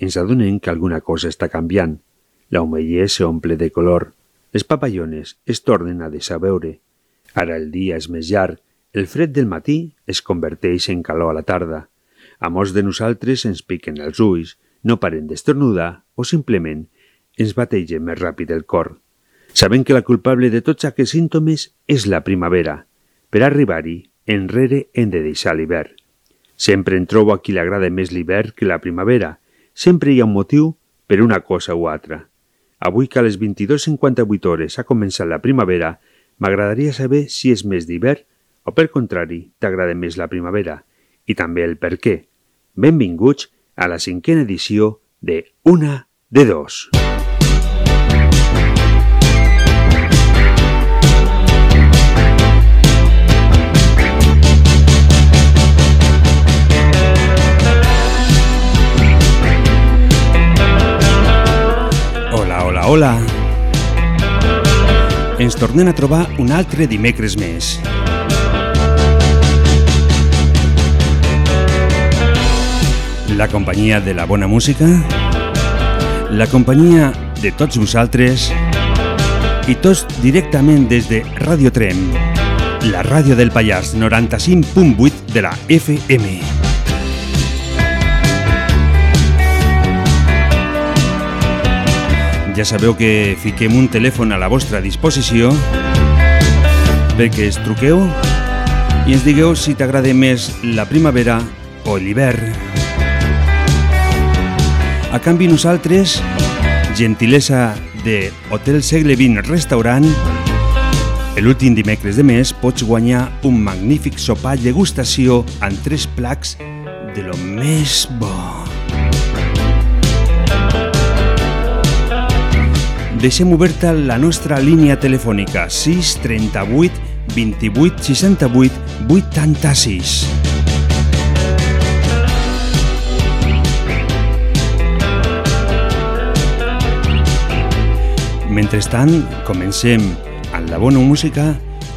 ens adonem que alguna cosa està canviant. La humellé s'omple de color. Els papallones es tornen a desaveure. Ara el dia és més llarg el fred del matí es converteix en calor a la tarda. A molts de nosaltres ens piquen els ulls, no paren d'estornudar o simplement ens batege més ràpid el cor. Sabem que la culpable de tots aquests símptomes és la primavera. Per arribar-hi, enrere hem de deixar l'hivern. Sempre en trobo a qui li agrada més l'hivern que la primavera. Sempre hi ha un motiu per una cosa o altra. Avui que a les 22.58 hores ha començat la primavera, m'agradaria saber si és més d'hivern o per contrari, t'agrada més la primavera, i també el per què. Benvinguts a la cinquena edició de Una de Dos. Hola, hola. Ens tornem a trobar un altre dimecres més. La companyia de la bona música, la companyia de tots vosaltres i tots directament des de Radio Trem, la ràdio del Pallars 95.8 de la FM. Ja sabeu que fiquem un telèfon a la vostra disposició perquè es truqueu i ens digueu si t'agrada més la primavera o l'hivern. A canvi nosaltres, gentilesa de Hotel Segle XX Restaurant, l'últim dimecres de mes pots guanyar un magnífic sopar degustació amb tres placs de lo més bo. Deixem oberta la nostra línia telefònica 638 28 68 86. Mentrestant, comencem amb la bona música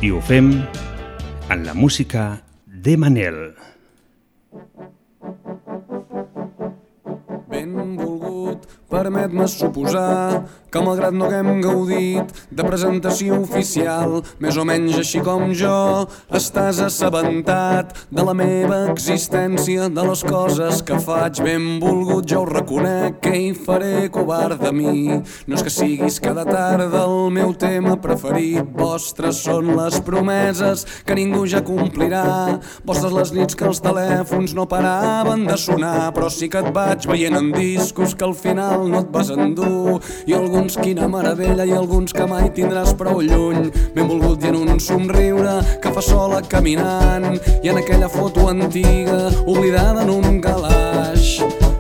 i ho fem amb la música de Manel. Permet-me suposar que malgrat no haguem gaudit de presentació oficial, més o menys així com jo, estàs assabentat de la meva existència, de les coses que faig. Benvolgut, jo ho reconec, que hi faré covard de mi. No és que siguis cada tarda el meu tema preferit, vostres són les promeses que ningú ja complirà, vostres les nits que els telèfons no paraven de sonar, però sí que et vaig veient en discos que al final no et vas endur, i algun alguns quina meravella i alguns que mai tindràs prou lluny. Benvolgut i en un somriure que fa sola caminant i en aquella foto antiga oblidada en un calaix.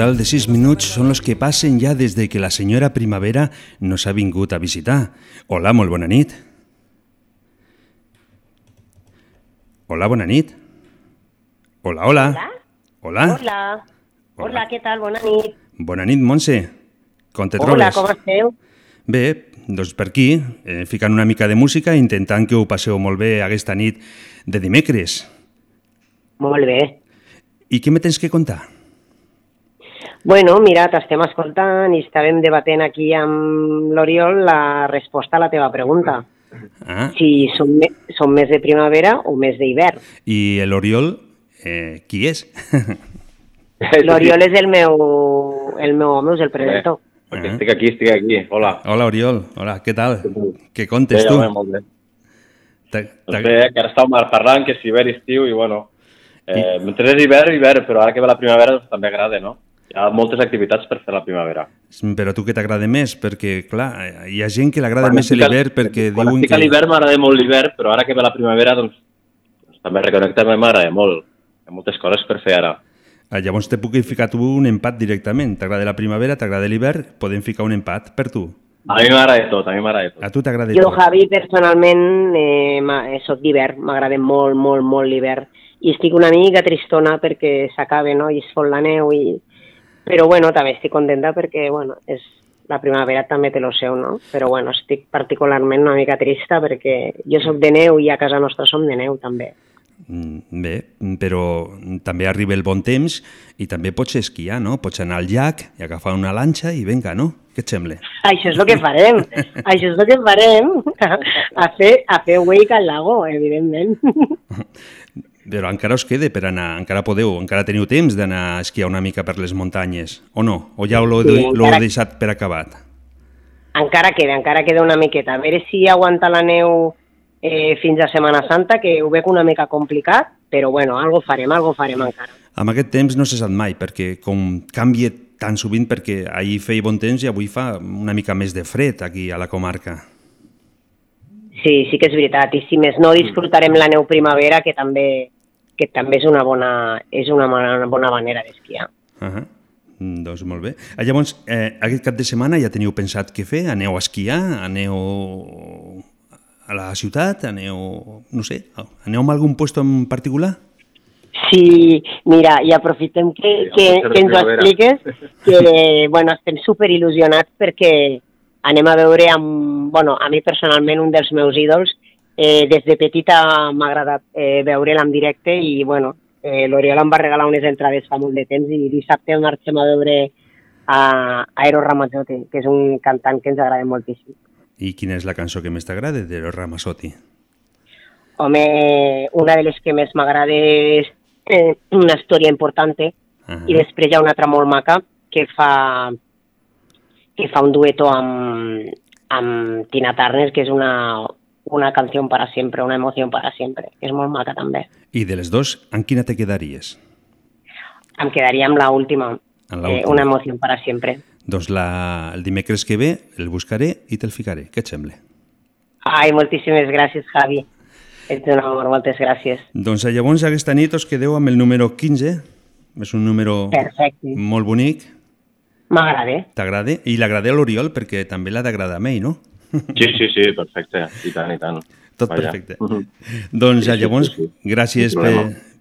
Total de 6 minuts són los que passen ja des de que la senyora Primavera nos ha vingut a visitar. Hola, molt bona nit. Hola, bona nit. Hola, hola. Hola? Hola. Hola. Hola, què tal? Bona nit. Bona nit, Montse. Com te trobes? Hola, com esteu? Bé, doncs per aquí, eh, ficant una mica de música i intentant que ho passeu molt bé aquesta nit de dimecres. Molt bé. I què me tens que contar? Bueno, mira, t'estem escoltant i estàvem debatent aquí amb l'Oriol la resposta a la teva pregunta. Ah, Si som, me som més de primavera o més d'hivern. I l'Oriol, eh, qui és? L'Oriol és el meu, el meu home, és el predictor. Perquè Ah. estic aquí, estic aquí. Hola. Hola, Oriol. Hola, què tal? Què contes Bé, tu? home, molt bé. T'ha- Doncs t'ha- bé, que ara estàvem parlant que si hivern i estiu i bueno, eh, mentre és hivern, hivern, però ara que ve la primavera doncs, també agrada, no? Hi ha moltes activitats per fer la primavera. Però a tu què t'agrada més? Perquè, clar, hi ha gent que l'agrada Quan més l'hivern perquè Quan diuen que... l'hivern m'agrada molt l'hivern, però ara que ve la primavera doncs, doncs també reconnectar-me m'agrada molt. Hi ha moltes coses per fer ara. Ah, Llavors te puc ficar tu un empat directament. T'agrada la primavera, t'agrada l'hivern, podem ficar un empat per tu. A mi m'agrada tot, a mi m'agrada tot. A tu t'agrada Jo, tot. Javi, personalment, eh, eh, soc d'hivern, m'agrada molt, molt, molt l'hivern. I estic una mica tristona perquè s'acaba, no?, i es fot la neu i... Però, bueno, també estic contenta perquè, bueno, és... la primavera també té lo seu, no? Però, bueno, estic particularment una mica trista perquè jo sóc de neu i a casa nostra som de neu, també. Mm, Bé, però també arriba el bon temps i també pots esquiar, no? Pots anar al llac i agafar una lanxa i vinga, no? Què et sembla? Això és el que farem. Això és el que farem. A fer, a fer wake al lago, evidentment. Però encara us queda per anar, encara podeu, encara teniu temps d'anar a esquiar una mica per les muntanyes, o no? O ja l'heu Sí, encara- deixat per acabat? Encara queda, encara queda una miqueta. A veure si aguanta la neu eh, fins a Setmana Santa, que ho veig una mica complicat, però bueno, algo farem, algo farem encara. Amb aquest temps no se sap mai, perquè com canvia tan sovint, perquè ahir feia bon temps i avui fa una mica més de fred aquí a la comarca. Sí, sí que és veritat. I si més no, disfrutarem la neu primavera, que també que també és una bona, és una bona, bona manera d'esquiar. Uh -huh. Doncs molt bé. Ah, Llavors, eh, aquest cap de setmana ja teniu pensat què fer? Aneu a esquiar? Aneu a la ciutat? Aneu, no sé, aneu a algun lloc en particular? Sí, mira, i aprofitem que, Sí, que, que ens ho expliques, que bueno, estem super il·lusionats perquè anem a veure amb, bueno, a mi personalment un dels meus ídols, eh, des de petita m'ha agradat eh, veure'l en directe i bueno, eh, l'Oriol em va regalar unes entrades fa molt de temps i dissabte marxem a veure a Aero Ramazzotti, que és un cantant que ens agrada moltíssim. I quina és la cançó que més t'agrada de los Ramazzotti? Home, una de les que més m'agrada és eh, una història important Ah, i després hi ha una altra molt maca que fa que fa un dueto amb, amb Tina Turner, que és una, una canció para sempre, una emoció para sempre, que és molt maca també. I de les dos, en quina te quedaries? Em quedaria amb la última, En la eh, una emoció para sempre. Doncs la, el dimecres que ve el buscaré i te'l ficaré. Què et sembla? Ai, moltíssimes gràcies, Javi. Un amor, moltes gràcies. Doncs llavors aquesta nit us quedeu amb el número 15. És un número Perfecte. molt bonic. M'agrada. T'agrada? I l'agrada a l'Oriol perquè també l'ha d'agradar a ell, no? Sí, sí, sí, perfecte. I tant, i tant. Tot Vaja. perfecte. Mhm. Doncs Sí, sí, llavors, sí, sí. gràcies per,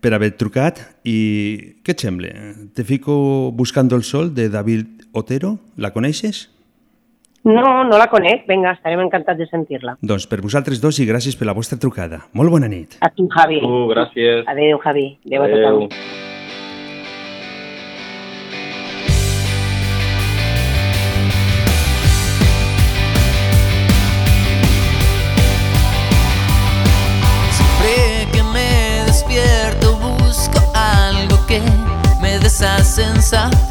per haver trucat i què et sembla? Te fico Buscando el Sol de David Otero, la coneixes? No, no la conec. Vinga, estarem encantats de sentir-la. Doncs per vosaltres dos i gràcies per la vostra trucada. Molt bona nit. A tu, Javi. Uh, gràcies. Adéu, Javi. Adéu a Adéu. tothom. Esa sensación.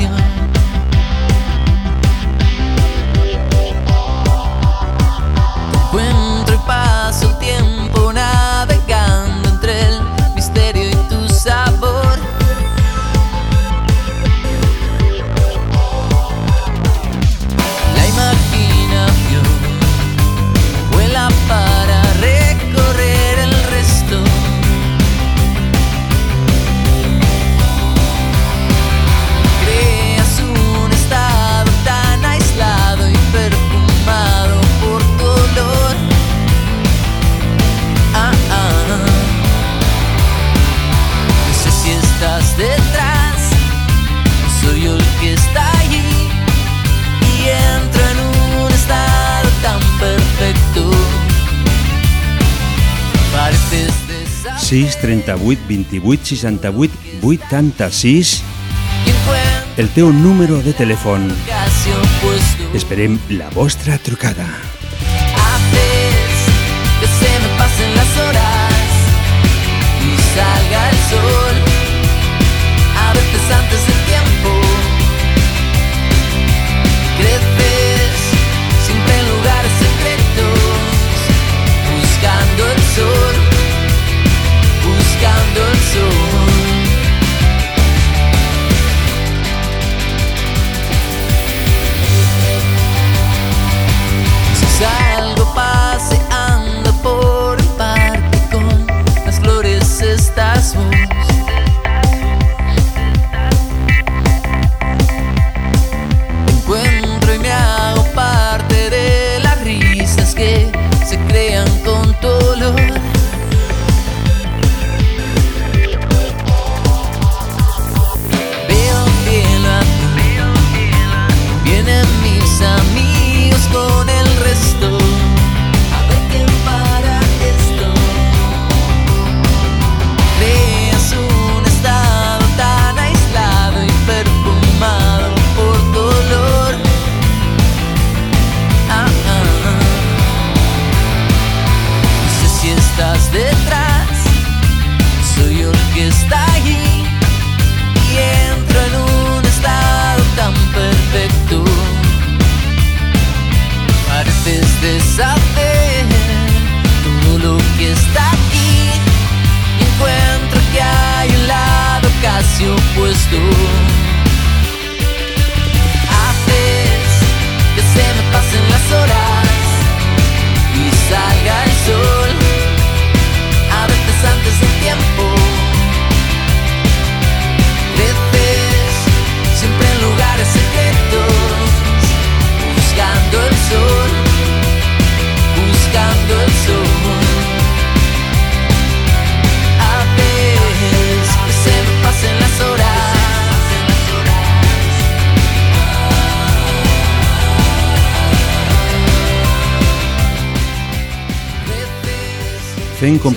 6 38 28 68 86 y encuentro el teu número de telèfon. opuesto. Esperem la vostra trucada. Haces que se me pasen las horas y salga el sol.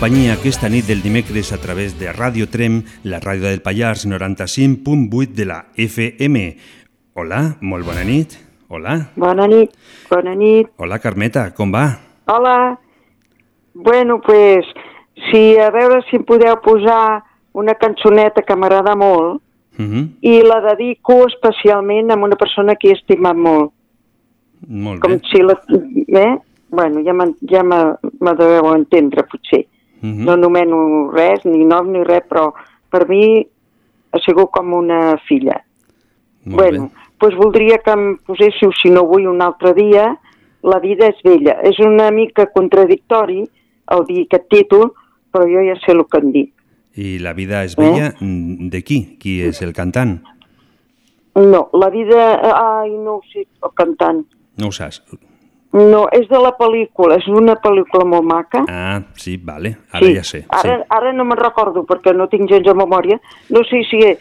Companyia aquesta nit del dimecres a través de Ràdio Trem, la ràdio del Pallars 95.8 de la FM. Hola, molt bona nit. Hola. Bona nit, bona nit. Hola, Carmeta, com va? Hola. Bueno, pues, si a veure si em podeu posar una cançoneta que m'agrada molt Uh -huh. i la dedico especialment a una persona que he estimat molt. Molt Com bé. si la... Eh? Bueno, ja me, ja me, me deveu entendre, potser. Uh -huh. No nomeno res, ni nom ni res, però per mi ha sigut com una filla. Molt bueno, bé. doncs voldria que em poséssiu, si no vull un altre dia, La vida és bella. És una mica contradictori el dir aquest títol, però jo ja sé el que em dic. I la vida Eh? és bella, mm, de qui? Qui és el cantant? No, la vida... Ai, no ho sé, el cantant. No ho saps. No, és de la pel·lícula, és una pel·lícula molt maca. Ah, sí, vale, ara ja sé. Ara, Sí. ara no me'n recordo perquè no tinc gens de memòria. No sé si... És...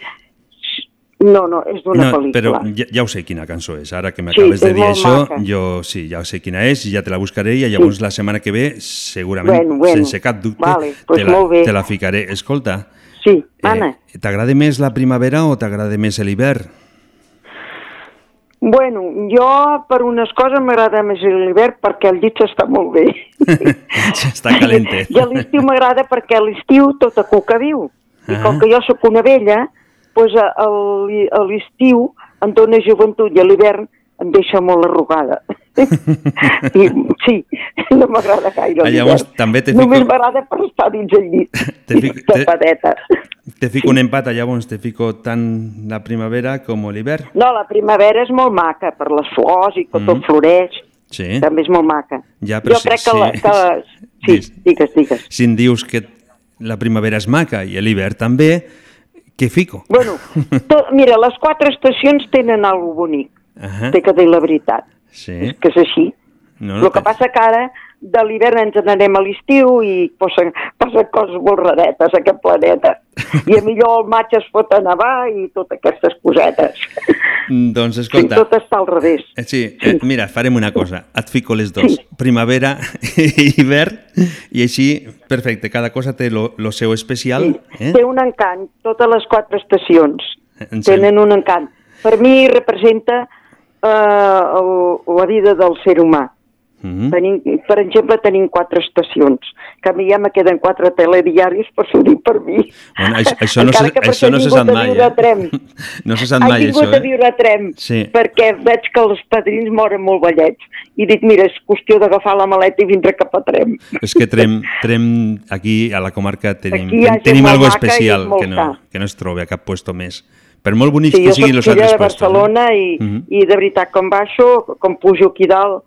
No, no, és d'una No, pel·lícula. però ja, ja ho sé quina cançó és. Ara que m'acabes Sí, de dir això, maca. jo sí, ja sé quina és, ja te la buscaré i llavors la setmana que ve, segurament, Bueno, bueno. sense cap dubte, Vale, pues te, la, te la ficaré. Escolta, Sí, Anna. eh, t'agrada més la primavera o t'agrada més l'hivern? Bueno, jo per unes coses m'agrada més l'hivern perquè el llit està molt bé. Està calentet. I a l'estiu m'agrada perquè a l'estiu tota cuca viu. I Ah. com que jo sóc una vella, doncs a l'estiu em dóna joventut i a l'hivern em deixa molt arrugada. I, sí, no m'agrada gaire Ah, llavors també te Només fico- m'agrada per estar dins el llit. Te fico- te- Tapadeta. Te fico un empat, llavors te fico tant la primavera com l'hivern? No, la primavera és molt maca per les flors i que Mm. tot floreix. Sí. També és molt maca. Ja, però jo si- crec que... La, si- que sí, Dis. digues, digues. Si em dius que la primavera és maca i l'hivern també, què fico? Bueno, to, mira, les quatre estacions tenen alguna bonic, Ahà. té que dir la veritat. Sí, És que és així. No, No, el que passa que ara de l'hivern ens n'anem a l'estiu i passen, passen coses molt raretes a aquest planeta. I a millor el maig es pot a nevar i totes aquestes cosetes. Doncs Sí, escolta, tot està al revés. eh, sí, eh, mira, farem una cosa, et fico les dos, primavera i hivern, i així, perfecte, cada cosa té lo, lo seu especial. Eh? Té un encant, totes les quatre estacions tenen un encant. Per mi representa eh, el, la vida del ser humà. Mhm. Tenim, per exemple, tenim quatre estacions, que a mi ja me queden quatre telediaris, per s'ho dir per mi. Bueno, això, això, no se, això no he se a mai, a Trem. eh? No se sap mai, vingut això, a eh? viure a Trem, Sí. perquè veig que els padrins moren molt vellets. I dic, mira, és qüestió d'agafar la maleta i vindre cap a Trem. És que Trem, Trem aquí a la comarca tenim, Aquí tenim algo especial que no, que no es troba a cap puesto més. Per molt bonics Sí, que siguin els altres de. Barcelona eh? i, Mhm. i de veritat, quan baixo, com pujo aquí dalt,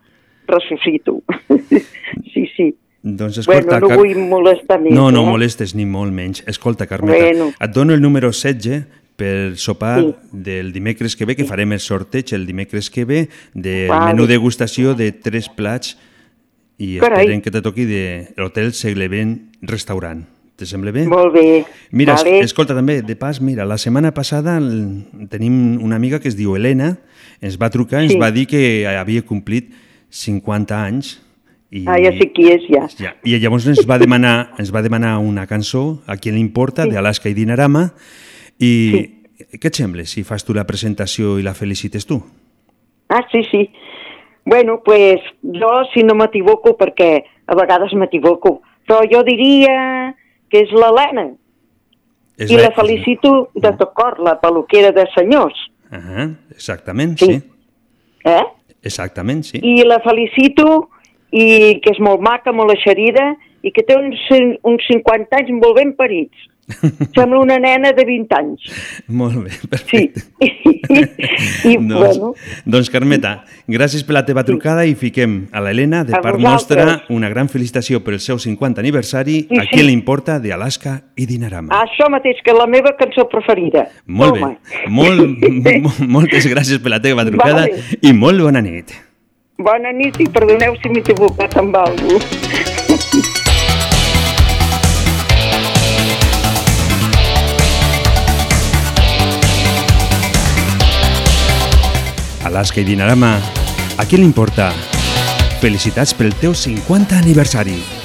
ressuscito. sí, sí. Doncs escolta, bueno, no vull molestar més. No, no eh? molestes ni molt menys. Escolta, Carmeta, Bueno. et dono el número 16 per sopar Sí. del dimecres que ve, que farem el sorteig el dimecres que ve del Vale. menú degustació de tres plats i Carai. esperem que te toqui de l'hotel Seglevent Restaurant. Te sembla bé? Molt bé. Mira, vale. es- escolta també, de pas, mira, la setmana passada el- tenim una amiga que es diu Helena, ens va trucar, ens Sí. va dir que havia complit 50 anys i, Ah, ja sé qui és, ja. ja, I llavors ens va demanar, ens va demanar una cançó, a qui li importa, Sí. d'Alaska i Dinarama, i què et sembla si fas tu la presentació i la felicites tu? Ah, sí, sí. Bueno, pues jo, si no m'equivoco, perquè a vegades m'equivoco, però jo diria que és l'Helena. I la felicito de tot cor, la peluquera de senyors. Ah, exactament, Sí. sí. Eh? Exactament, sí. I la felicito i que és molt maca, molt eixerida i que té uns, uns 50 anys molt ben parits. Sembla una nena de 20 anys. Molt bé, Sí. perfecte. I, doncs, bueno, doncs, Carmeta, gràcies per la teva trucada i fiquem a l'Helena, de A part vosaltres. nostra, una gran felicitació per el seu 50 aniversari. Sí, a qui sí. li importa de Alaska i Dinarama. això mateix que la meva cançó preferida. Molt bé. Home. Molt, mo- moltes gràcies per la teva trucada Vale. i molt bona nit. Bona nit i perdoneu si m'he equivocat amb algú. Alaska i Dinarama, a qui li importa? Felicitats pel teu 50 aniversari.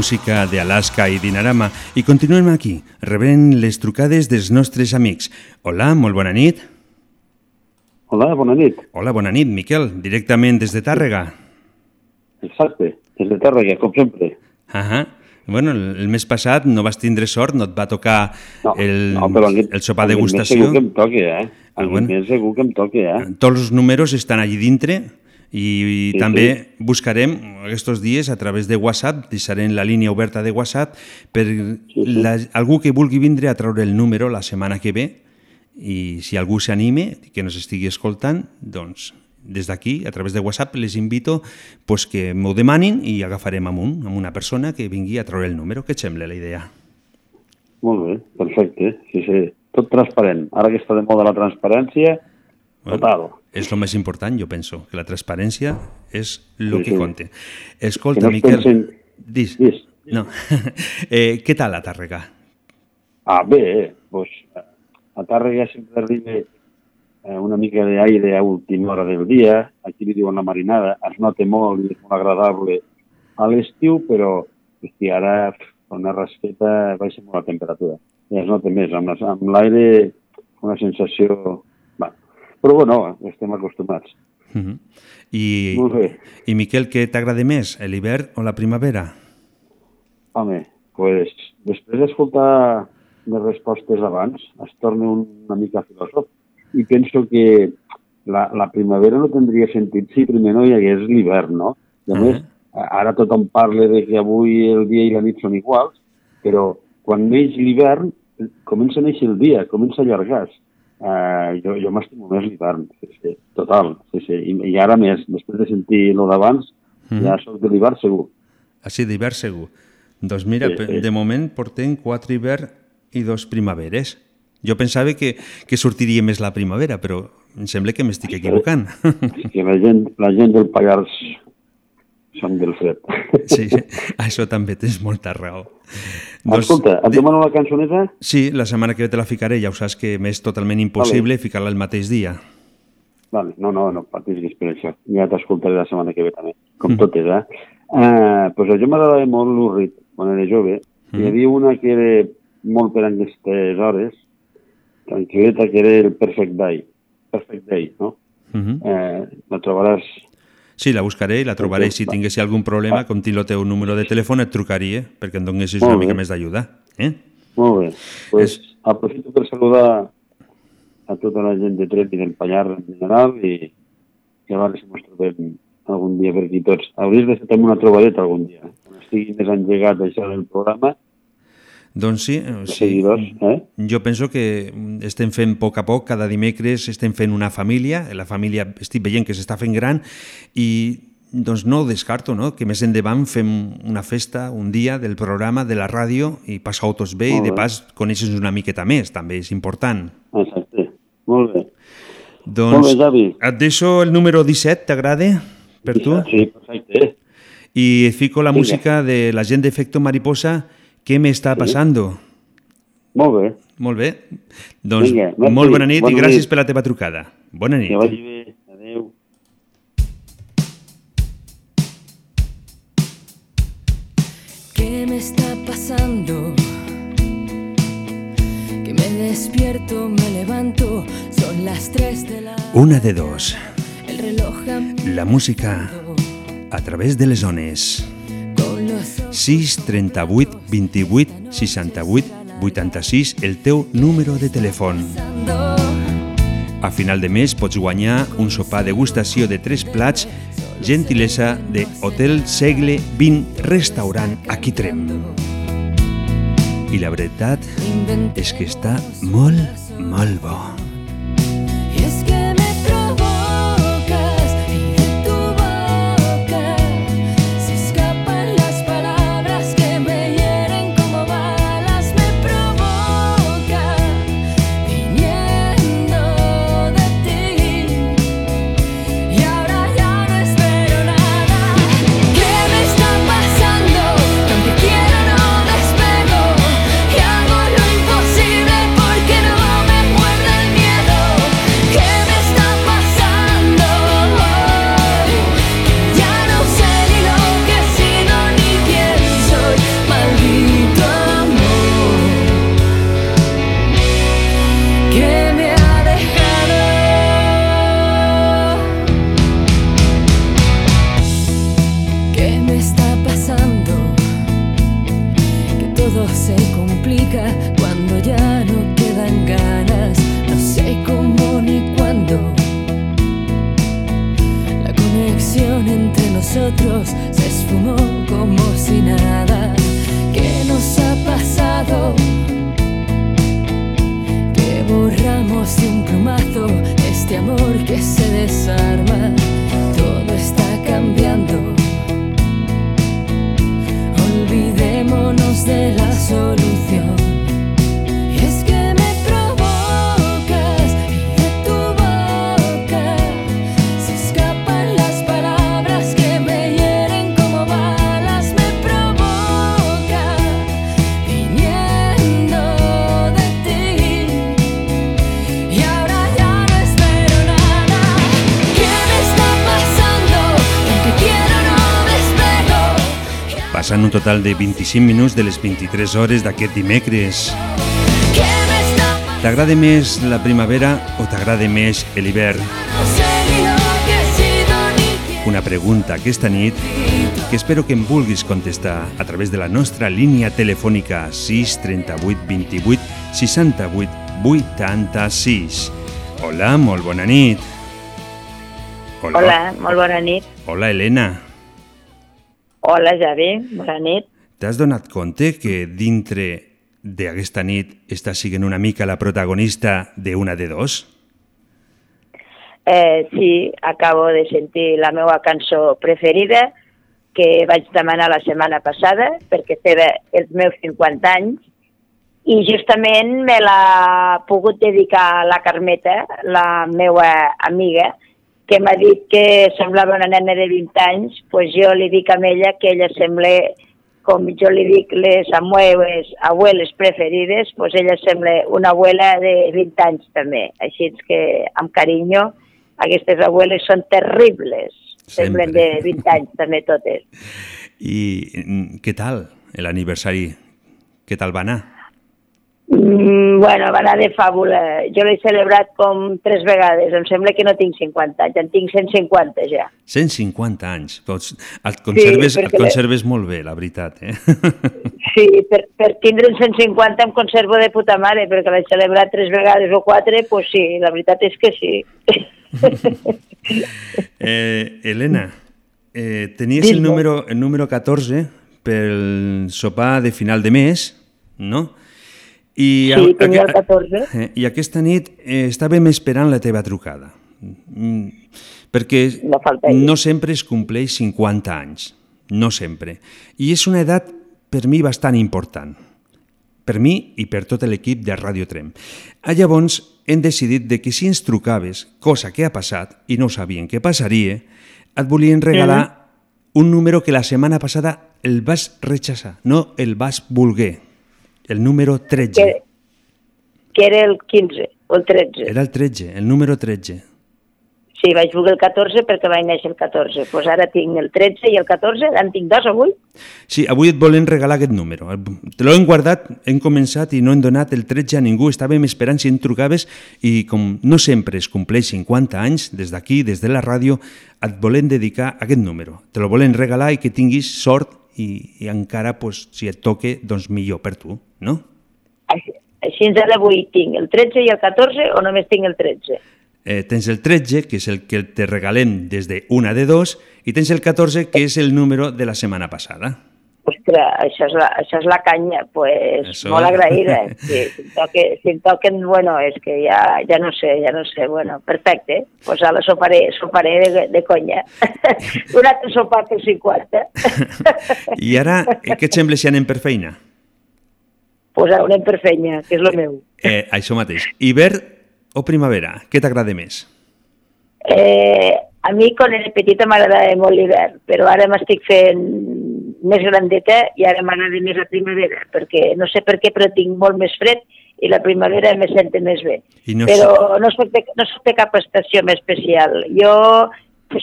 Música de Alaska i Dinarama i continuem aquí, rebent les trucades dels nostres amics. Hola, molt bona nit. Hola, bona nit. Hola, bona nit, Miquel, directament des de Tàrrega. Exacte, des de Tàrrega, com sempre. Ahà. Bueno, el, el mes passat no vas tindre sort, no et va tocar No, el, no, però aquest, el sopar aquest mes degustació. Segur que em toqui, eh? Ah, Aquest bueno. mes segur que em toqui, eh? Tots els números estan allí dintre i, i Sí, també sí. buscarem aquests dies a través de WhatsApp, deixarem la línia oberta de WhatsApp per sí. la, algú que vulgui vindre a treure el número la setmana que ve i si algú s'anime, que nos estigui escoltant, doncs des d'aquí, a través de WhatsApp, les invito pues, que m'ho demanin i agafarem amb un, amb una persona que vingui a treure el número. Què et sembla la idea? Molt bé, perfecte. Sí, sí. Tot transparent. Ara que està de moda la transparència, total. És el més important, jo penso, que la transparència és el Sí, que sí. compte. Escolta, Que no Miquel, pensin- dis, Dis. no. eh, què tal a Tàrrega? Ah, bé, doncs, a Tàrrega sempre arriba eh, una mica d'aire a última hora del dia, aquí li diuen la marinada, es nota molt i és molt agradable a l'estiu, però hosti, ara una rasqueta baixa molt la temperatura. I es nota més, amb l'aire una sensació... Però bueno, estem acostumats. Uh -huh. I. I Miquel, què t'agrada més, l'hivern o la primavera? Home, pues, després d'escoltar les respostes abans, es torna un, una mica filòsof i penso que la, la primavera no tindria sentit si primer no hi hagués l'hivern, no? I a més, a- ara tothom parla de que avui el dia i la nit són iguals, però quan neix l'hivern comença a néixer el dia, comença a allargar-se. Uh, jo jo m'estimo més l'hivern, sí, sí, total. Sí, sí. I, I ara més, després de sentir lo d'abans, Mhm. ja soc de l'hivern segur. Així d'hivern segur. Doncs mira, Sí, sí. de moment portem quatre hivern i dos primaveres. Jo pensava que, que sortiria més la primavera, però em sembla que m'estic equivocant. que la gent, la gent del Pallars són del fred. Sí, això també tens molta raó. Escolta, et demano la cançoneta? Sí, la setmana que ve te la ficaré, ja ho saps que m'és totalment impossible ficar-la el mateix dia. Vale, no, no, no patissis per això. Ja t'escoltaré la setmana que ve també, com Mm. totes, eh? Uh, pues a jo m'agradava molt l'Urrit, quan era jove. Mm. Hi havia una que era molt per aquestes hores, tranquil·leta, que era el Perfect Day. Perfect Day, no? Uh -huh. Eh, la trobaràs... Sí, la buscaré i la trobaré. Si va. tinguessi algun problema, com tinc el teu número de telèfon, et trucaria perquè em donessis una mica més d'ajuda. Eh? Molt bé. Pues aprofito per saludar a tota la gent de Tret i del Pallar en general i, i a veure si ens trobem algun dia per aquí tots. Hauries de fer una trobadeta algun dia, quan estigui més engegat això del programa. Doncs sí, eh, Els sí. seguidors, eh? Jo penso que estem fent a poc a poc, cada dimecres estem fent una família, la família estic veient que s'està fent gran i doncs no ho descarto, no? que més endavant fem una festa, un dia del programa, de la ràdio i passau tots bé i Molt de bé. pas coneixes una miqueta més, també és important. Exacte. Molt bé. Doncs Molt bé, Javi. et deixo el número 17, t'agrada? Per tu? Sí, perfecte. I fico la Vinga. música de la gent d'Efecto Mariposa, Què m'està passando? Molt bé. Molt bé. Doncs Vinga, merci. molt bona nit Bona i gràcies nit. per la teva trucada. Bona nit. Que vagi bé. Adéu. ¿Qué me está pasando? Que me despierto, me levanto, son las 3 de la... Una de dos. El reloj ha La música a través de les zones. Con los ojos 6 38 28 68 86 el teu número de telèfon. A final de mes pots guanyar un sopar degustació de tres plats gentilesa de Hotel Segle 20 Restaurant aquí Trem. I la veritat és que està molt, molt bo. Passant un total de 25 minuts de les 23 hores d'aquest dimecres. ¿Qué me está T'agrada més la primavera o t'agrada més l'hivern? Una pregunta aquesta nit que espero que em vulguis contestar a través de la nostra línia telefònica 638 28 68 86. Hola, molt bona nit. Hola, molt bona nit. Hola, Helena. Hola, Javi, bona nit. T'has donat compte que dintre d'aquesta nit estàs siguent una mica la protagonista de una de dos? Eh, sí, acabo de sentir la meva cançó preferida que vaig demanar la setmana passada perquè feia els meus 50 anys i justament me l'ha pogut dedicar a la Carmeta, la meva amiga, que m'ha dit que semblava una nena de 20 anys, pues jo li dic a ella que ella sembla, com jo li dic les meves abueles preferides, pues ella sembla una abuela de 20 anys també. Així que, amb carinyo, aquestes abueles són terribles. Semblen de 20 anys també totes. I mm, què tal l'aniversari? Què tal va anar? Mm, bueno, va anar de fàbula. Jo l'he celebrat com tres vegades. Em sembla que no tinc 50 anys, en tinc 150 ja. 150 anys. Doncs et conserves, perquè et conserves molt bé, la veritat. Eh? Sí, per, per tindre'n 150 em conservo de puta mare, perquè l'he celebrat tres vegades o quatre, pues sí, la veritat és que sí. Eh, Helena, eh, tenies el número, el número 14 pel sopar de final de mes, no? I, Sí, tenia el 14. Eh, I aquesta nit eh, estàvem esperant la teva trucada. Mm, perquè No no sempre es compleix 50 anys. No sempre. I és una edat per mi bastant important. Per mi i per tot l'equip de Radio Trem. Ah, Llavors hem decidit de que si ens trucaves, cosa que ha passat i no sabien què passaria, et volien regalar un número que la setmana passada el vas rechaçar, no el vas voler. El número 13. que, que era el 15 o el 13. Era el 13, el número 13. Sí, vaig voler el 14 perquè vaig néixer el 14. Doncs pues ara tinc el 13 i el 14, en tinc dos avui. Sí, avui et volen regalar aquest número. Te l'hem guardat, hem començat i no hem donat el 13 a ningú. Estàvem esperant si em trucaves i com no sempre es compleix 50 anys, des d'aquí, des de la ràdio, et volen dedicar aquest número. Te lo volen regalar i que tinguis sort i, i encara, pues, si et toque, doncs millor per tu, no? Així, així ara avui tinc el 13 i el 14 o només tinc el 13? Eh, tens el 13, que és el que te regalem des de una de dos, i tens el 14, que és el número de la setmana passada. Ostres, això és la, això és la canya, pues molt agraïda. Sí, si, em toque, si em toquen, bueno, és que ja, ja no sé, ja no sé, bueno, perfecte. Pues ara soparé, soparé de, de conya. Un altre sopar per 50. I ara, eh, què et sembla si anem per feina? pues ara anem per feina, que és el meu. Eh, això mateix. Hivern o primavera? Què t'agrada més? Eh, a mi, quan era petita, m'agradava molt l'hivern, però ara m'estic fent més grandeta i ara m'agrada més la primavera, perquè no sé per què, però tinc molt més fred i la primavera me sente més bé. I no però no soc, de, no soc de cap estació més especial. Jo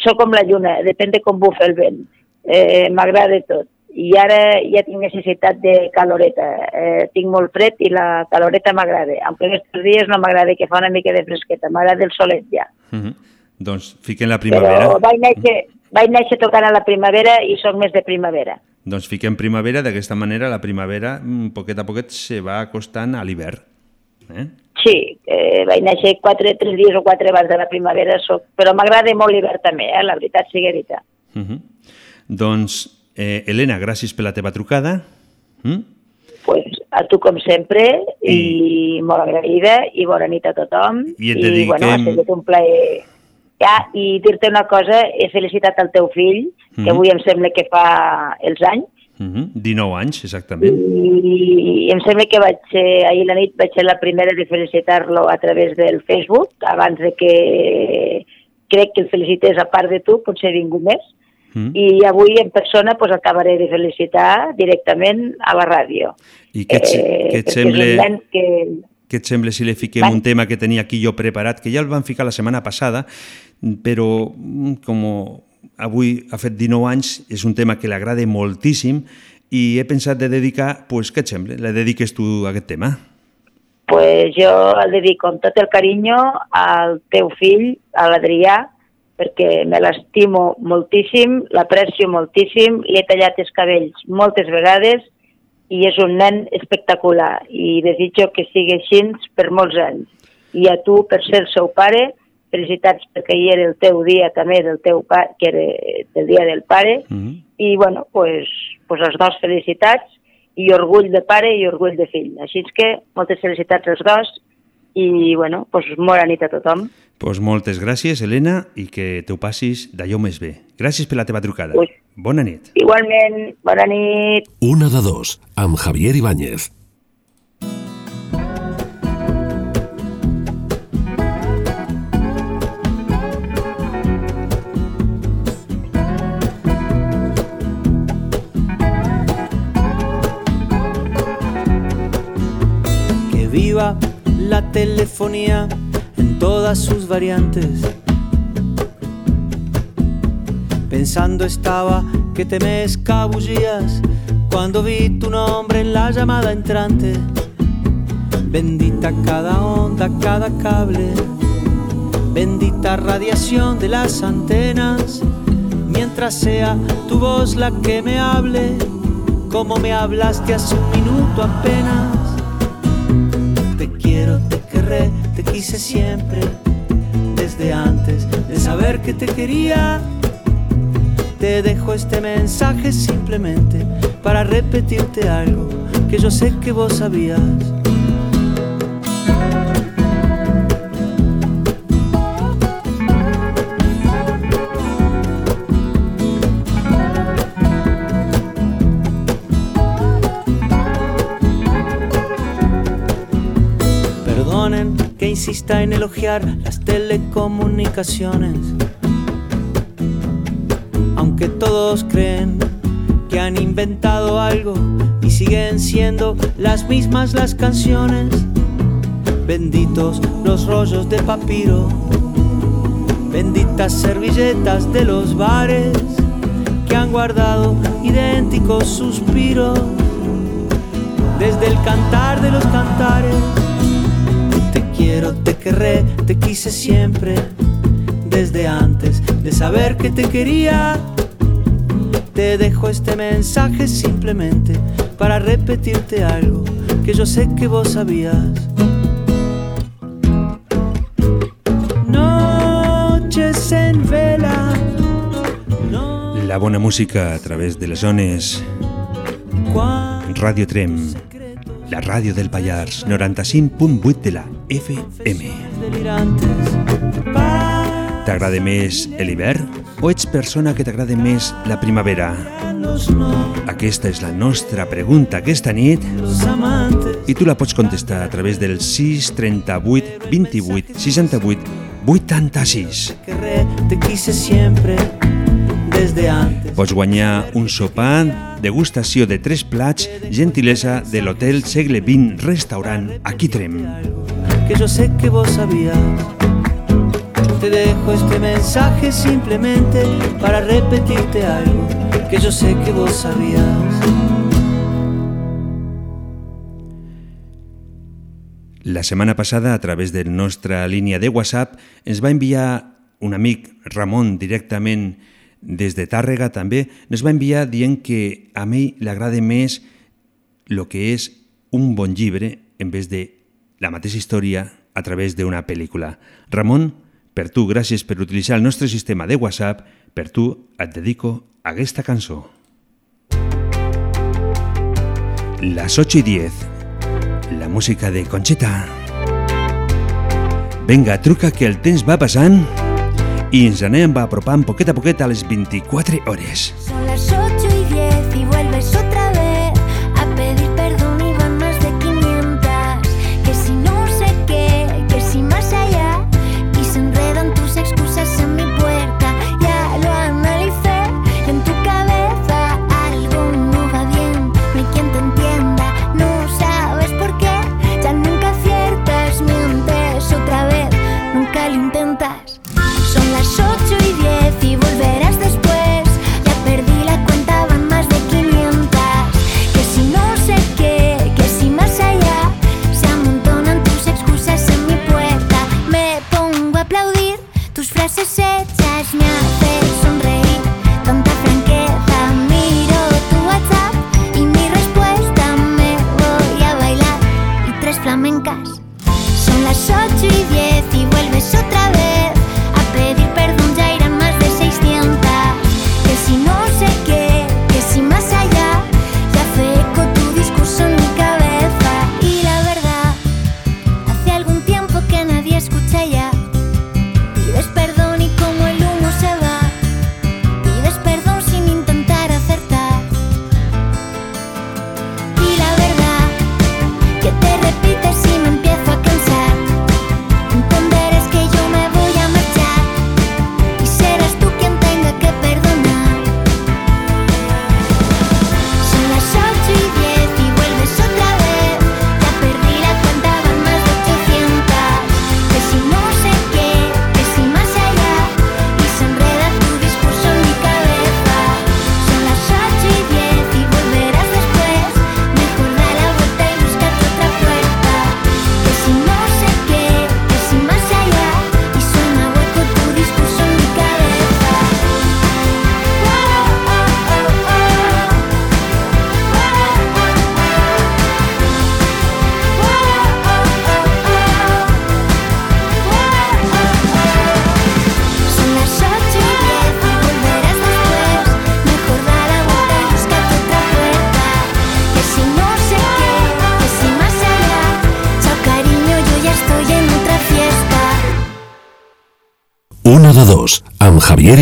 sóc com la lluna, depèn de com bufa el vent. Eh, M'agrada tot. I ara ja tinc necessitat de caloreta. Eh, tinc molt fred i la caloreta m'agrada. Aunque aquests dies no m'agrada que fa una mica de fresqueta. M'agrada el solet ja. Uh -huh. Doncs fiquem la primavera. Però vaig néixer, vaig néixer tocant a la primavera i sóc més de primavera. Doncs fiquem primavera, d'aquesta manera la primavera, mm, poquet a poquet, se va acostant a l'hivern. Eh? Sí, eh, vaig néixer quatre, tres dies o quatre abans de la primavera, soc... però m'agrada molt l'hivern també, eh? la veritat sigui veritat. Uh -huh. Doncs, eh, Helena, gràcies per la teva trucada. Mm? pues, a tu com sempre i, molt agraïda i bona nit a tothom I et i dediquem- bueno, ha sigut un plaer ja, i dir-te una cosa, he felicitat el teu fill que Mhm. avui em sembla que fa els anys Mm -hmm. 19 anys, exactament. i em sembla que vaig ser, ahir la nit vaig ser la primera de felicitar-lo a través del Facebook abans de que crec que el felicités a part de tu, potser ningú més Mm. i avui en persona pues, acabaré de felicitar directament a la ràdio. I què et, eh, què et sembla... Que, Què et sembla si li fiquem Vale. un tema que tenia aquí jo preparat, que ja el vam ficar la setmana passada, però mm, com avui ha fet 19 anys, és un tema que li agrada moltíssim i he pensat de dedicar, pues, què et sembla? Le dediques tu a aquest tema? pues jo el dedico amb tot el carinyo al teu fill, a l'Adrià, perquè me l'estimo moltíssim, l'aprecio moltíssim, li he tallat els cabells moltes vegades i és un nen espectacular i desitjo que sigui així per molts anys. I a tu, per ser el seu pare, felicitats perquè ahir era el teu dia també del teu pare, que era el dia del pare, Mm -hmm. i bueno, pues, pues els dos felicitats i orgull de pare i orgull de fill. Així que moltes felicitats als dos i bueno, pues, bona nit a tothom. Pues moltes gràcies, Helena, i que t'ho passis d'allò més bé. Gràcies per la teva trucada. Ui. Bona nit. Igualment, bona nit. Una de dos, amb Javier Ibáñez. que viva la telefonía en todas sus variantes. Pensando estaba que te me escabullías cuando vi tu nombre en la llamada entrante. Bendita cada onda, cada cable, bendita radiación de las antenas, mientras sea tu voz la que me hable, como me hablaste hace un minuto apenas. Quiero, te querré, te quise siempre, desde antes de saber que te quería. Te dejo este mensaje simplemente para repetirte algo que yo sé que vos sabías. Insista en elogiar las telecomunicaciones. Aunque todos creen que han inventado algo y siguen siendo las mismas las canciones. Benditos los rollos de papiro, benditas servilletas de los bares que han guardado idénticos suspiros desde el cantar de los cantares. Quiero, te querré, te quise siempre, desde antes de saber que te quería. Te dejo este mensaje simplemente para repetirte algo que yo sé que vos sabías. Noches en vela. La bona música a través de les zones Radio Trem, la ràdio del Pallars, 95.8 de la FM. T'agrada més l'hivern o ets persona que t'agrada més la primavera? Aquesta és la nostra pregunta aquesta nit i tu la pots contestar a través del 638 28 68 86. Querré, te quise siempre, desde antes. Pots guanyar un sopar, degustació de tres plats, gentilesa de l'hotel Segle XX Restaurant a Quitrem. Que yo sé que vos sabías. Te dejo este mensaje simplemente para repetirte algo que yo sé que vos sabías. La setmana passada, a través de la nostra línia de WhatsApp, ens va enviar un amic, Ramon, directament des de Tàrrega també, ens va enviar dient que a mi li agrada més el que és un bon llibre en vez de la mateixa història a través d'una pel·lícula. Ramon, per tu, gràcies per utilitzar el nostre sistema de WhatsApp Per tu et dedico aquesta cançó. Las 8 y 10. La música de Conchita. Venga, truca que el temps va passant i ens anem apropant poquet a poquet a les 24 hores. Son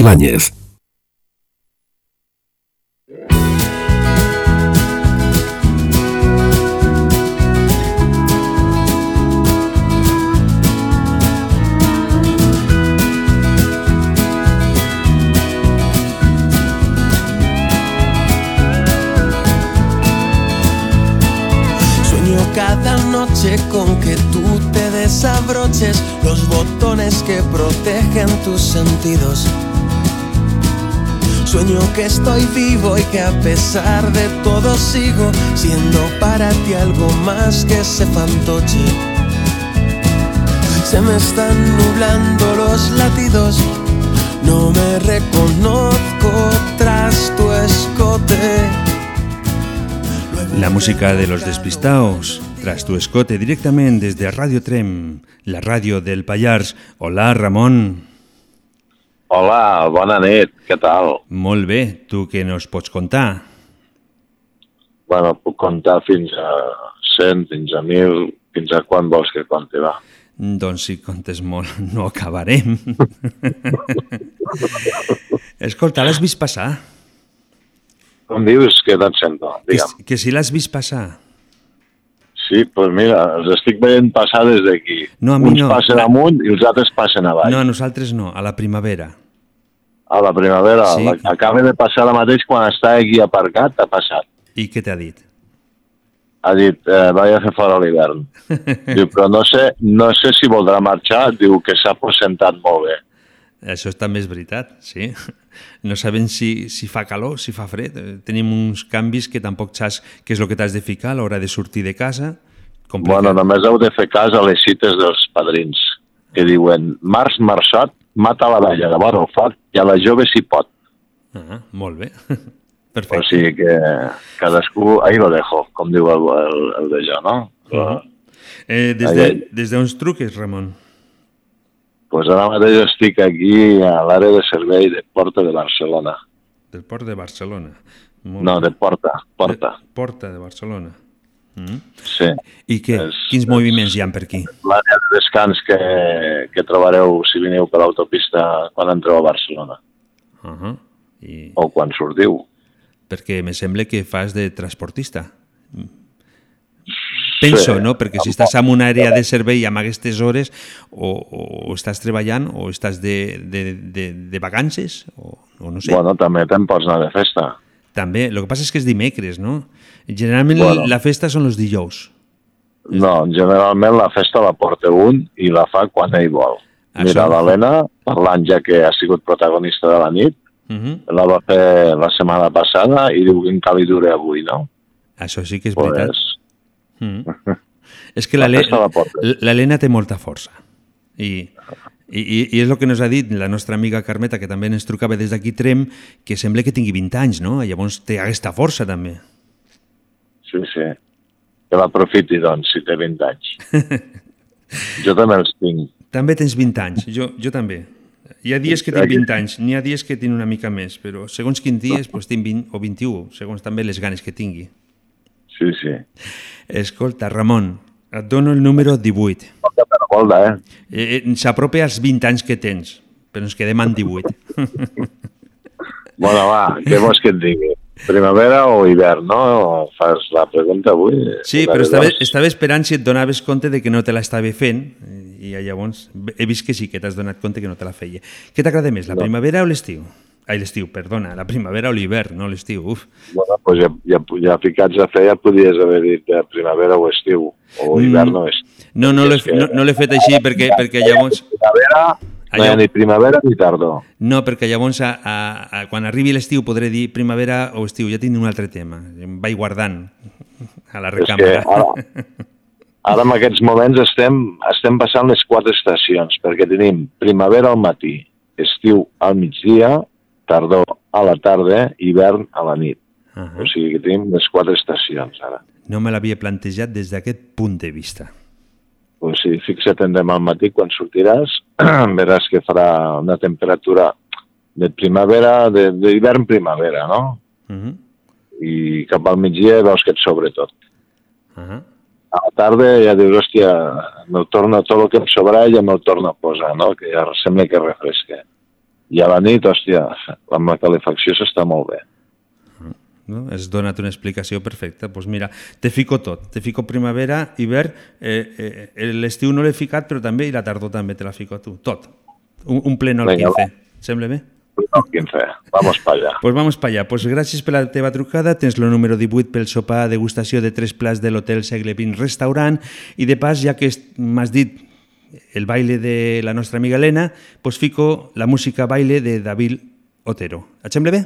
amb que a pesar de todo sigo siendo para ti algo más que ese fantoche. Se me están nublando los latidos, no me reconozco tras tu escote. La música de los despistaos, tras tu escote directamente desde Radio Trem, la radio del Pallars. Hola, Ramon. Hola, bona nit, què tal? Molt bé, tu què nos pots contar? Bueno, puc contar fins a 100, fins a 1.000, fins a quan vols que conti, va. Doncs si contes molt, no acabarem. Escolta, l'has vist passar? Com dius que te'n sento? Que, Digue'm. si- que si l'has vist passar. Sí, doncs pues mira, els estic veient passar des d'aquí. No, a mi Uns no. passen amunt i els altres passen avall. No, a nosaltres no, a la primavera. A la primavera, Sí. la, acaba de passar ara mateix quan està aquí aparcat, ha passat. I què t'ha dit? Ha dit, eh, vaig a fer fora l'hivern. diu, però no sé, no sé si voldrà marxar, diu que s'ha presentat molt bé. Això també és veritat, sí. No sabem si, si fa calor, si fa fred. Eh, Tenim uns canvis que tampoc saps què és el que t'has de ficar a l'hora de sortir de casa. Complicat. Bueno, només heu de fer cas a les cites dels padrins, que diuen, març marçot, mata la vella de vora el foc i a la jove s'hi pot. Ah, molt bé. O sigui que cadascú, ahí lo dejo, com diu el, el, el de jo, no? Uh -huh. eh, des Ai, de, des d'uns truques, Ramon? Pues ara mateix estic aquí a l'àrea de servei de Porta de Barcelona. Del port de Barcelona. Molt No, de Porta, Porta. Porta de Barcelona. Mm. Sí. I què? Quins moviments hi ha per aquí? L'àrea de descans que, que trobareu si veniu per l'autopista quan entreu a Barcelona. Uh -huh. I... O quan sortiu. Perquè me sembla que fas de transportista. Penso, Sí. no? Perquè si estàs en una àrea de servei amb aquestes hores, o, o estàs treballant, o estàs de, de, de, de vacances, o, o no sé. Bueno, també te'n pots anar de festa. També, el que passa és que és dimecres, no? Generalment Bueno. la festa són els dijous. No, generalment la festa la porta un i la fa quan ell vol. Això. Mira, l'Helena, parlant ja que ha sigut protagonista de la nit, Uh -huh. la va fer la setmana passada i diu que encara li dura avui, no? Això sí que és Pues, veritat. Mm. És que l'Helena té molta força. I, i, i- és el que ens ha dit la nostra amiga Carmeta, que també ens trucava des d'aquí Trem, que sembla que tingui 20 anys, no? I llavors té aquesta força, també. Sí, sí. Que l'aprofiti, doncs, si té 20 anys. jo també els tinc. També tens 20 anys, jo, jo també. Hi ha dies que tinc Aquí. 20 anys, n'hi ha dies que tinc una mica més, però segons quins dies pues, tinc 20 o 21, segons també les ganes que tingui. Sí, sí. Escolta, Ramon, et dono el número 18. Volta, eh? eh eh, S'apropa als 20 anys que tens, però ens quedem en 18. Bueno, va, què vols que et digui? Primavera o hivern, no? Fas la pregunta avui? Sí, però estava, estava esperant si et donaves compte de que no te l'estava fent i llavors he vist que sí, que t'has donat compte que no te la feia. Què t'agrada més, la No. primavera o l'estiu? Ai, l'estiu, perdona, la primavera o l'hivern, no l'estiu, uf. Bueno, doncs ja, ja, ja ficats a fer ja podies haver dit eh, primavera o estiu, o hivern o estiu. No, no l'he no, no fet així perquè, perquè llavors... Primavera, no hi ha ni primavera ni tardor. No, perquè llavors a, a, a, quan arribi l'estiu podré dir primavera o estiu, ja tinc un altre tema, em vaig guardant a la És que recàmera. ara, ara en aquests moments estem, estem passant les quatre estacions, perquè tenim primavera al matí, estiu al migdia, tardor a la tarda, hivern a la nit. Uh -huh. O sigui que tenim les quatre estacions ara. No me l'havia plantejat des d'aquest punt de vista. O sigui, fixa't en demà al matí quan sortiràs, veràs que farà una temperatura de primavera, de- d'hivern-primavera, no? Uh -huh. I cap al migdia veus que et sobre tot. Uh -huh. A la tarda ja dius, hòstia, me'l torno, tot el que em sobra ja me'l torno a posar, no? Que ja sembla que refresca. I a la nit, hòstia, amb la calefacció s'està molt bé. No? Has donat una explicació perfecta. Doncs pues mira, te fico tot. Te fico primavera, hivern, eh, eh, l'estiu no l'he ficat, però també, i la tardor també te la fico tu. Tot. Un, un pleno al Vinga, 15. Sembla bé? No, 15. Vamos para allá. Pues vamos para allá. Pues gràcies per la teva trucada. Tens el número 18 pel sopar degustació de tres plats de l'Hotel Segle XX Restaurant i de pas, ja que m'has dit el baile de la nostra amiga Helena, pues fico la música baile de David Otero. Et sembla bé?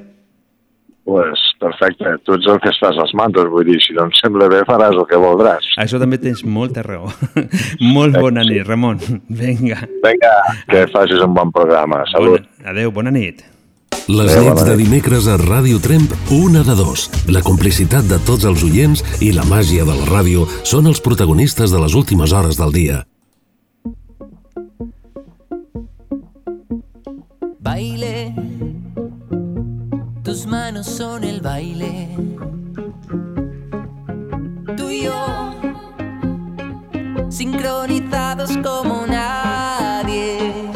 Pues perfecte. Tu ets el que es fas els mantos, vull dir, si no em sembla bé faràs el que voldràs. Això també tens molta raó. Molt bona nit, Ramon. Vinga. Vinga, que facis un bon programa. Salut. Bona, adeu, bona nit. Les Adéu, nits de dimecres a Ràdio Tremp, una de dos. La complicitat de tots els oients i la màgia de la ràdio són els protagonistes de les últimes hores del dia. Tus manos son el baile. Tú y yo, sincronizados como nadie.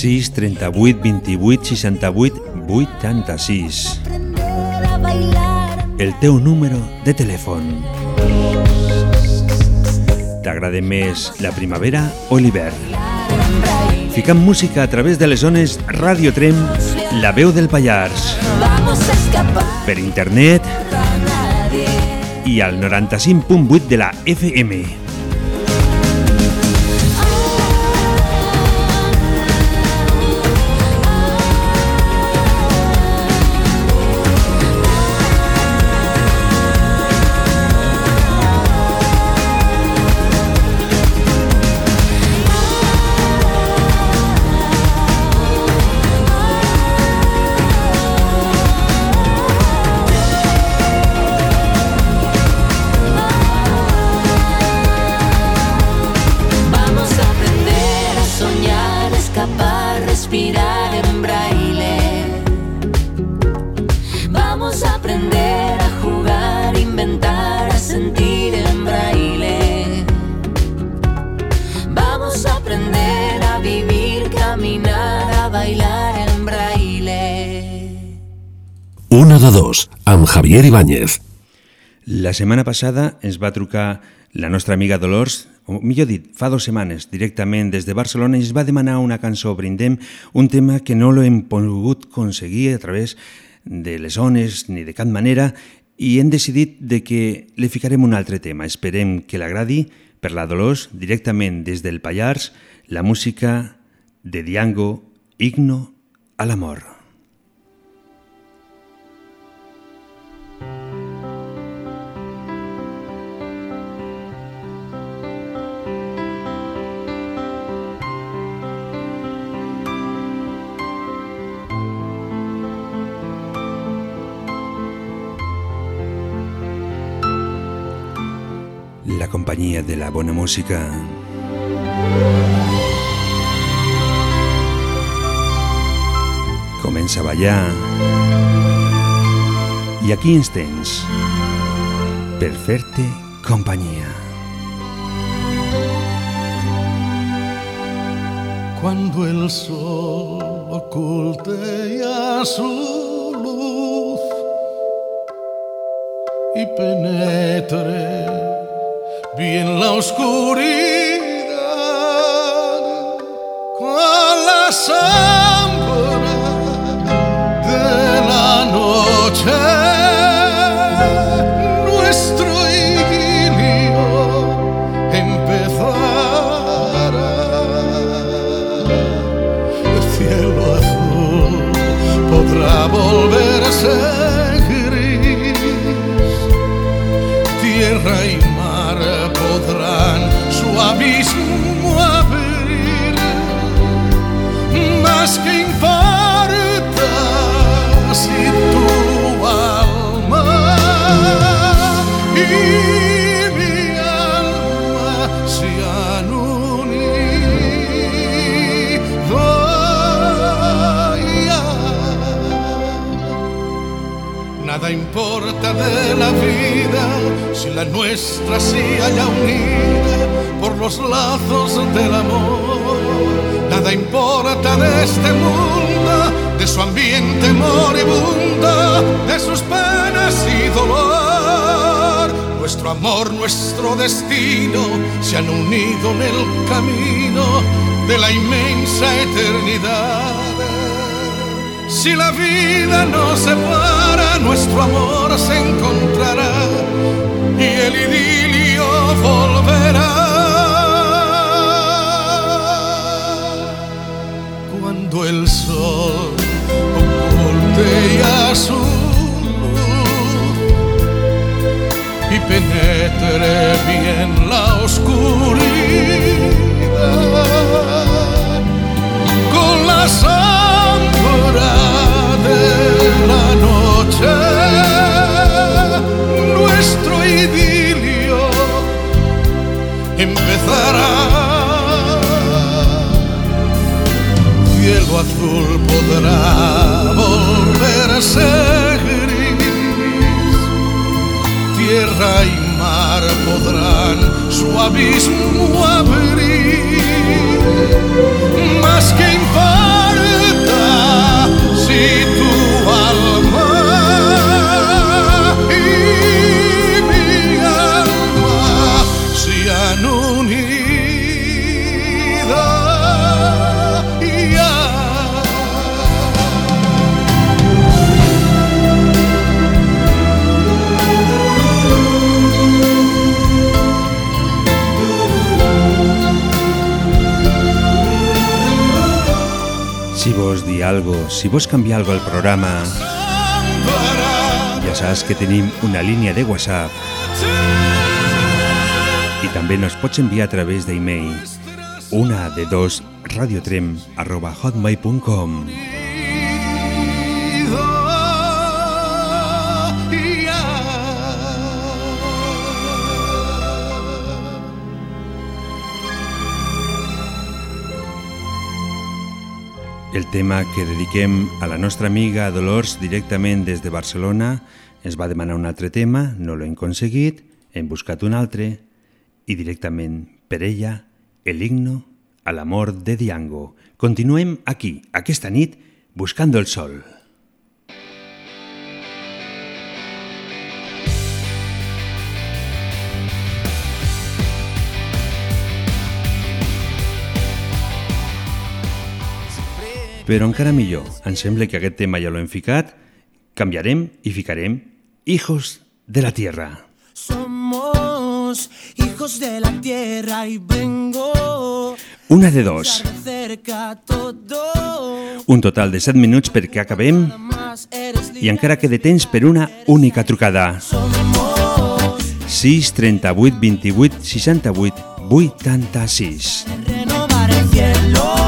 6 38 28 68 86 a bailar. el teu número de telèfon. T'agrada més la primavera o l'hivern? Ficant música a través de les zones Radio Trem, la veu del Pallars, per internet i al 95.8 de la FM. Ibáñez. La setmana passada ens va trucar la nostra amiga Dolors, o millor dit, fa dues setmanes, directament des de Barcelona, i ens va demanar una cançó Brindem, un tema que no l'hem pogut aconseguir a través de les zones ni de cap manera, i hem decidit de que li ficarem un altre tema. Esperem que l'agradi per la Dolors, directament des del Pallars, la música de Diango, Igno a l'amor. La companyia de la bona música. Comença a ballar. I aquí ens tens per fer-te companyia. Cuando el sol oculte ya su luz y penetre bien la oscuridad de la vida si la nuestra se halla unida por los lazos del amor. Nada importa de este mundo, de su ambiente moribundo, de sus penas y dolor. Nuestro amor, nuestro destino se han unido en el camino de la inmensa eternidad. Si la vida nos separa, nuestro amor se encontrará y el idilio volverá. Cuando el sol oculte ya su luz y penetre bien la oscuridad con la sombra de la noche nuestro idilio empezará. Cielo azul podrá volverse gris tierra y mar podrán su abismo abrir. Más que importa si Si vos di algo, si vos canvia algo al programa, ja saps que tenim una línia de WhatsApp. I també nos pots enviar a través d'e-mail una de dos radiotrem arroba hotmail.com El tema que dediquem a la nostra amiga Dolors directament des de Barcelona ens va demanar un altre tema, no l'hem aconseguit, hem buscat un altre i directament per ella el himno a l'amor de Diango. Continuem aquí, aquesta nit, buscando el sol. Però encara millor, em sembla que aquest tema ja l'hem ficat, canviarem i ficarem Hijos de la Tierra. Somos hijos de la tierra y vengo Una de dos. Un total de 7 minuts perquè acabem i encara queda temps per una única trucada. 6 38 28 68 86. Renovar el cielo,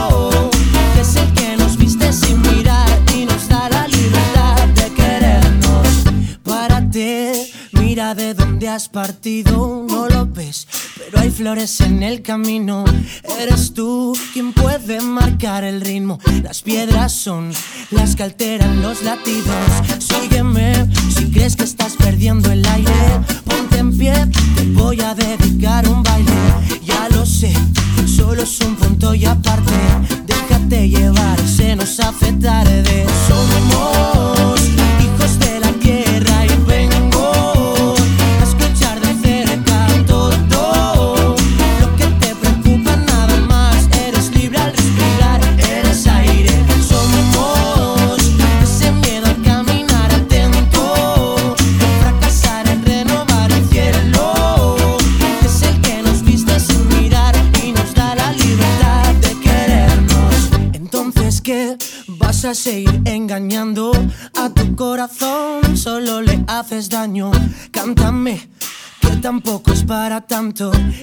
de dónde has partido, no lo ves, pero hay flores en el camino. Eres tú quien puede marcar el ritmo. Las piedras son las que alteran los latidos. Sígueme si crees que estás perdiendo el aire. Ponte en pie, te voy a dedicar un baile. Ya lo sé, solo es un punto y aparte. Déjate llevar, se nos hace tarde.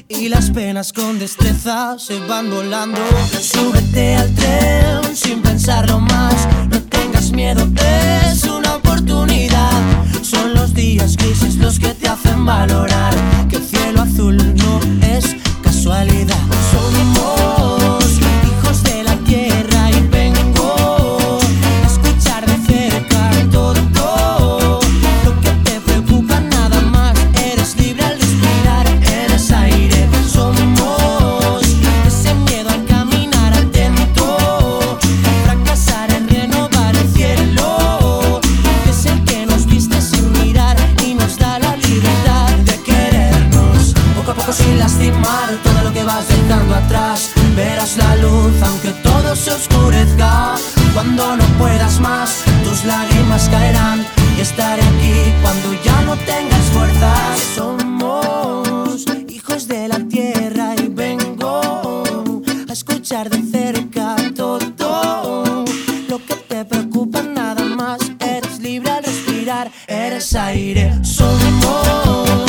Y las penas con destreza se van volando. Súbete al tren sin pensarlo más, no tengas miedo, es una oportunidad. Son los días grises los que te hacen valorar eres aire. Somos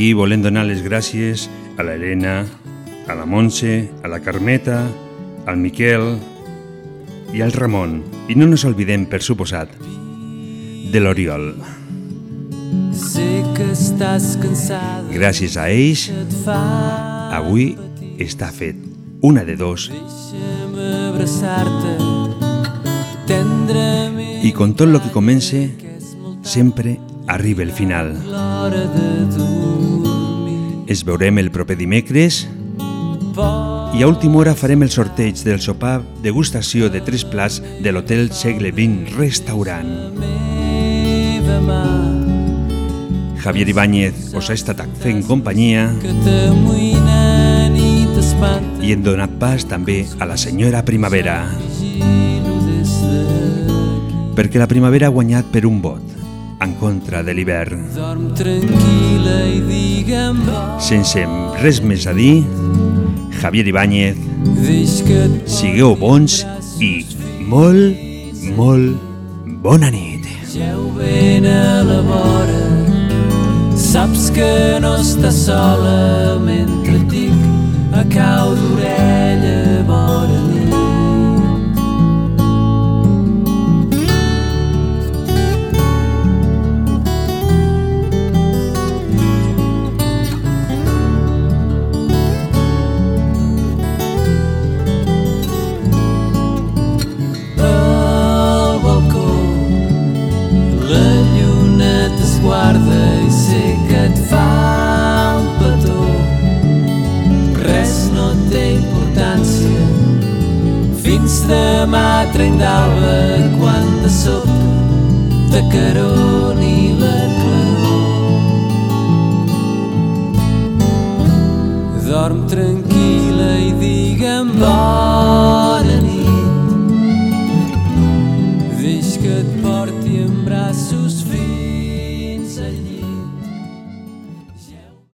Des d'aquí volem donar les gràcies a la Helena, a la Montse, a la Carmeta, al Miquel i al Ramon. I no nos oblidem, per suposat, de l'Oriol. Sé que estàs cansada. Gràcies a ells, avui està fet una de dos abraçar-te tendrament i con tot lo que comença sempre arriba el final. l'hora de dormir. Es veurem el proper dimecres. I a última hora farem el sorteig del sopar degustació de tres plats de l'Hotel Segle XX Restaurant. Javier Ibáñez us ha estat fent companyia. I hem donat pas també a la senyora Primavera. Perquè la primavera ha guanyat per un vot en contra de l'hivern. Dorm tranquil·la i digue'm Sense res més a dir, Javier Ibáñez, sigueu bons i molt, molt bona nit. Geu ben a la vora Saps que no estàs sola mentre dic a cau d'orella guarda i sé que et fa un petó. Res no té importància fins demà trenc d'alba quan de sobte t'acaroni la claror. Dorm tranquil·la i digue'm bona